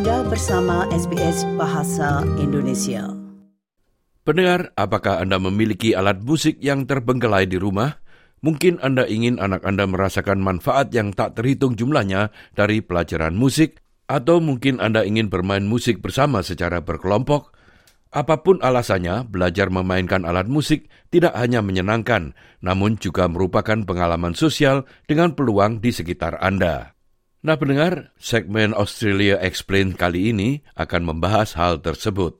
Anda bersama SBS Bahasa Indonesia. Pendengar, apakah Anda memiliki alat musik yang terbengkelai di rumah? Mungkin Anda ingin anak Anda merasakan manfaat yang tak terhitung jumlahnya dari pelajaran musik, atau mungkin Anda ingin bermain musik bersama secara berkelompok. Apa pun alasannya, belajar memainkan alat musik tidak hanya menyenangkan, namun juga merupakan pengalaman sosial dengan peluang di sekitar Anda. Nah pendengar, segmen Australia Explained kali ini akan membahas hal tersebut.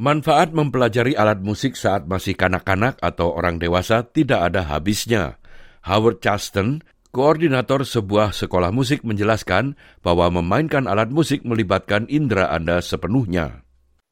Manfaat mempelajari alat musik saat masih kanak-kanak atau orang dewasa tidak ada habisnya. Howard Charleston, koordinator sebuah sekolah musik menjelaskan bahwa memainkan alat musik melibatkan indera Anda sepenuhnya.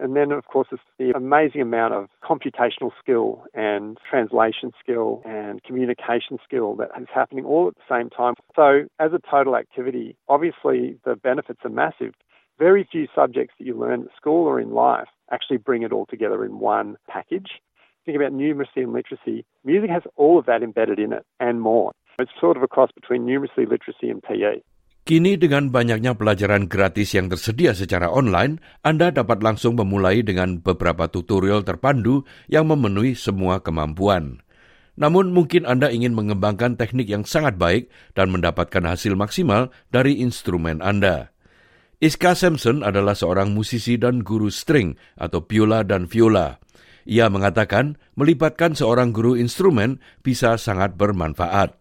And then, of course, it's the amazing amount of computational skill and translation skill and communication skill that is happening all at the same time. So, as a total activity, obviously the benefits are massive. Very few subjects that you learn at school or in life actually bring it all together in one package. Think about numeracy and literacy. Music has all of that embedded in it and more. It's sort of a cross between numeracy, literacy, and PE. Kini dengan banyaknya pelajaran gratis yang tersedia secara online, Anda dapat langsung memulai dengan beberapa tutorial terpandu yang memenuhi semua kemampuan. Namun mungkin Anda ingin mengembangkan teknik yang sangat baik dan mendapatkan hasil maksimal dari instrumen Anda. Iska Sampson adalah seorang musisi dan guru string atau biola dan viola. Ia mengatakan melibatkan seorang guru instrumen bisa sangat bermanfaat.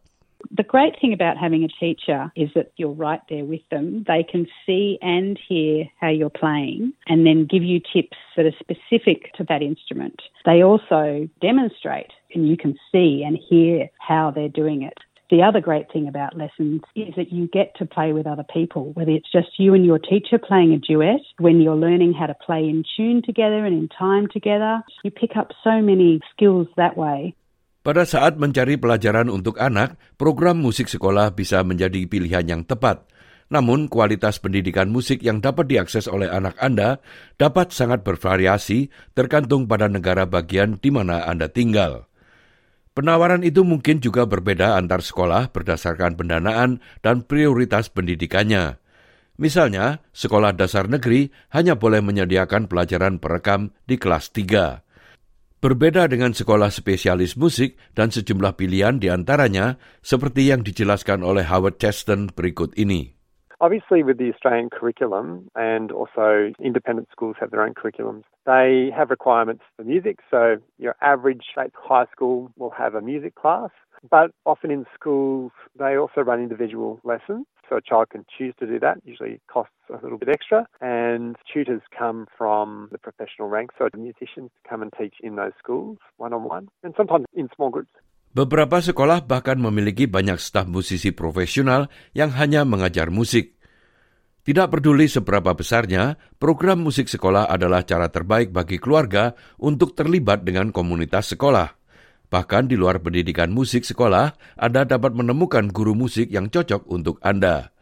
The great thing about having a teacher is that you're right there with them. They can see and hear how you're playing and then give you tips that are specific to that instrument. They also demonstrate and you can see and hear how they're doing it. The other great thing about lessons is that you get to play with other people, whether it's just you and your teacher playing a duet, when you're learning how to play in tune together and in time together. You pick up so many skills that way. Pada saat mencari pelajaran untuk anak, program musik sekolah bisa menjadi pilihan yang tepat. Namun, kualitas pendidikan musik yang dapat diakses oleh anak Anda dapat sangat bervariasi tergantung pada negara bagian di mana Anda tinggal. Penawaran itu mungkin juga berbeda antar sekolah berdasarkan pendanaan dan prioritas pendidikannya. Misalnya, sekolah dasar negeri hanya boleh menyediakan pelajaran perekam di kelas 3. Berbeda dengan sekolah spesialis musik dan sejumlah pilihan di antaranya seperti yang dijelaskan oleh Howard Cheston berikut ini. Obviously, with the Australian curriculum and also independent schools have their own curriculums, they have requirements for music. So, your average high school will have a music class, but often in schools, they also run individual lessons. So, a child can choose to do that, usually it costs a little bit extra. And tutors come from the professional ranks, so musicians come and teach in those schools one on one, and sometimes in small groups. Beberapa sekolah bahkan memiliki banyak staf musisi profesional yang hanya mengajar musik. Tidak peduli seberapa besarnya, program musik sekolah adalah cara terbaik bagi keluarga untuk terlibat dengan komunitas sekolah. Bahkan di luar pendidikan musik sekolah, Anda dapat menemukan guru musik yang cocok untuk Anda.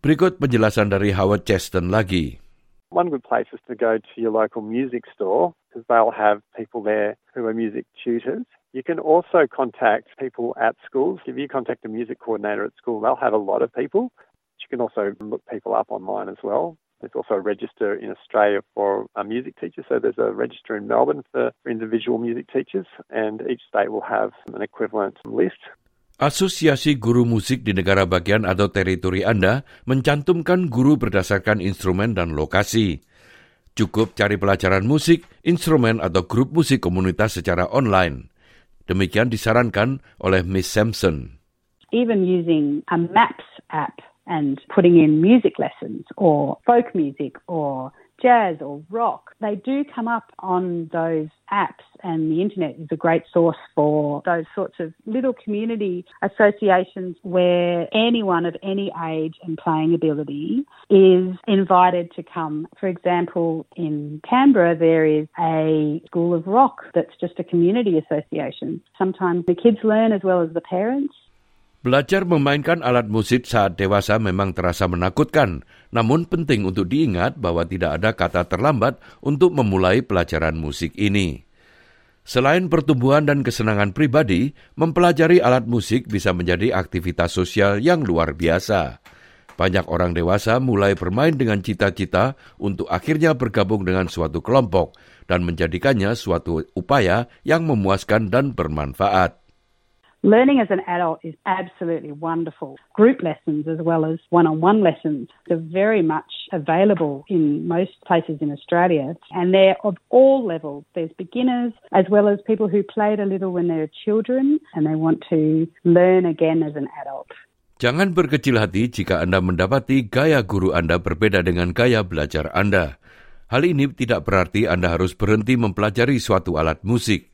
Berikut penjelasan dari Howard Cheston lagi. One good place is to go to your local music store because they'll have people there who are music tutors. You can also contact people at schools. If you contact a music coordinator at school, they'll have a lot of people. You can also look people up online as well. There's also a register in Australia for a music teacher. So there's a register in Melbourne for, individual music teachers, and each state will have an equivalent list. Asosiasi Guru Musik di negara bagian atau teritori Anda mencantumkan guru berdasarkan instrumen dan lokasi. Cukup cari pelajaran musik, instrumen atau grup musik komunitas secara online. Demikian disarankan oleh Miss Sampson. Even using a Maps app and putting in music lessons or folk music or jazz or rock, they do come up on those apps, and the internet is a great source for those sorts of little community associations where anyone of any age and playing ability is invited to come. For example, in Canberra, there is a school of rock that's just a community association. Sometimes the kids learn as well as the parents. Belajar memainkan alat musik saat dewasa memang terasa menakutkan, namun penting untuk diingat bahwa tidak ada kata terlambat untuk memulai pelajaran musik ini. Selain pertumbuhan dan kesenangan pribadi, mempelajari alat musik bisa menjadi aktivitas sosial yang luar biasa. Banyak orang dewasa mulai bermain dengan cita-cita untuk akhirnya bergabung dengan suatu kelompok dan menjadikannya suatu upaya yang memuaskan dan bermanfaat. Learning as an adult is absolutely wonderful. Group lessons as well as one on one lessons are very much available in most places in Australia and they're of all levels. There's beginners as well as people who played a little when they were children and they want to learn again as an adult. Jangan berkecil hati jika Anda mendapati gaya guru Anda berbeda dengan gaya belajar Anda. Hal ini tidak berarti Anda harus berhenti mempelajari suatu alat musik.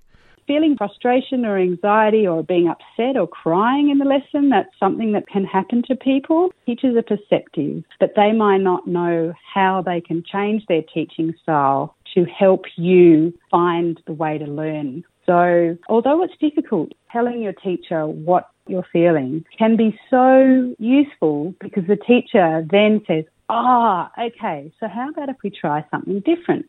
Feeling frustration or anxiety or being upset or crying in the lesson, that's something that can happen to people. Teachers are perceptive, but they might not know how they can change their teaching style to help you find the way to learn. So, although it's difficult, telling your teacher what you're feeling can be so useful because the teacher then says, Ah, okay, so how about if we try something different?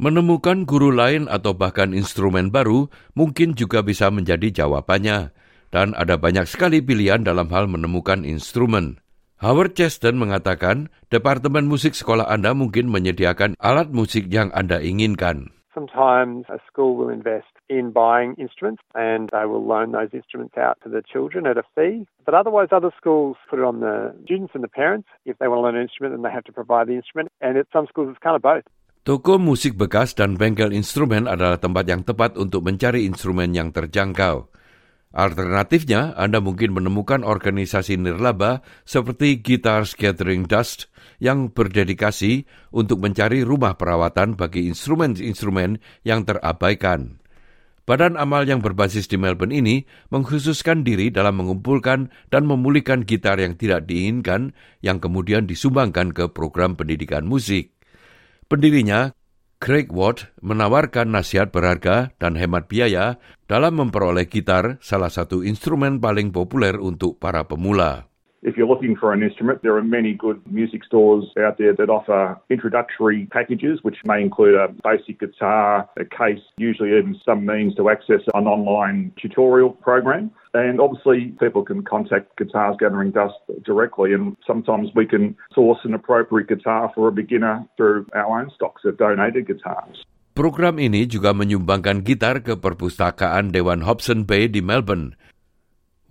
Menemukan guru lain atau bahkan instrumen baru mungkin juga bisa menjadi jawabannya, dan ada banyak sekali pilihan dalam hal menemukan instrumen. Howard Cheston mengatakan, Departemen Musik sekolah Anda mungkin menyediakan alat musik yang Anda inginkan. Sometimes a school will invest in buying instruments and they will loan those instruments out to the children at a fee. But otherwise, other schools put it on the students and the parents. If they want to learn an instrument, then they have to provide the instrument. And at some schools, it's kind of both. Toko musik bekas dan bengkel instrumen adalah tempat yang tepat untuk mencari instrumen yang terjangkau. Alternatifnya, Anda mungkin menemukan organisasi nirlaba seperti Guitars Gathering Dust yang berdedikasi untuk mencari rumah perawatan bagi instrumen-instrumen yang terabaikan. Badan amal yang berbasis di Melbourne ini mengkhususkan diri dalam mengumpulkan dan memulihkan gitar yang tidak diinginkan yang kemudian disumbangkan ke program pendidikan musik. Pendirinya, Craig Watt, menawarkan nasihat berharga dan hemat biaya dalam memperoleh gitar, salah satu instrumen paling populer untuk para pemula. If you're looking for an instrument, there are many good music stores out there that offer introductory packages, which may include a basic guitar, a case, usually even some means to access an online tutorial program. And obviously, people can contact Guitars Gathering Dust directly, and sometimes we can source an appropriate guitar for a beginner through our own stocks of donated guitars. Program ini juga menyumbangkan gitar ke perpustakaan Dewan Hobson Bay di Melbourne.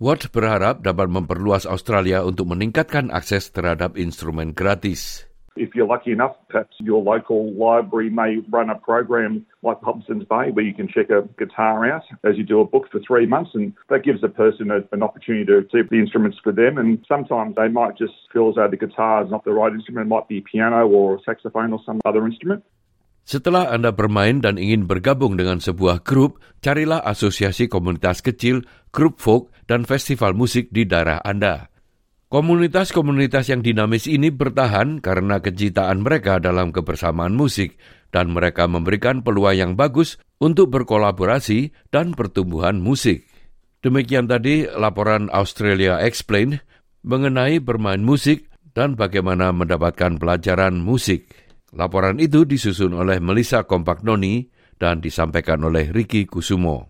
Watt berharap dapat memperluas Australia untuk meningkatkan akses terhadap instrumen gratis. If you're lucky enough, perhaps your local library may run a program like Hobson's Bay where you can check a guitar out as you do a book for three months, and that gives a person a, an opportunity to see the instruments for them. And sometimes they might just feel as though the guitar is not the right instrument, it might be piano or saxophone or some other instrument. Setelah Anda bermain dan ingin bergabung dengan sebuah grup, carilah asosiasi komunitas kecil, grup folk, dan festival musik di daerah Anda. Komunitas-komunitas yang dinamis ini bertahan karena kecintaan mereka dalam kebersamaan musik dan mereka memberikan peluang yang bagus untuk berkolaborasi dan pertumbuhan musik. Demikian tadi laporan Australia Explained mengenai bermain musik dan bagaimana mendapatkan pelajaran musik. Laporan itu disusun oleh Melissa Kompaknoni dan disampaikan oleh Ricky Kusumo.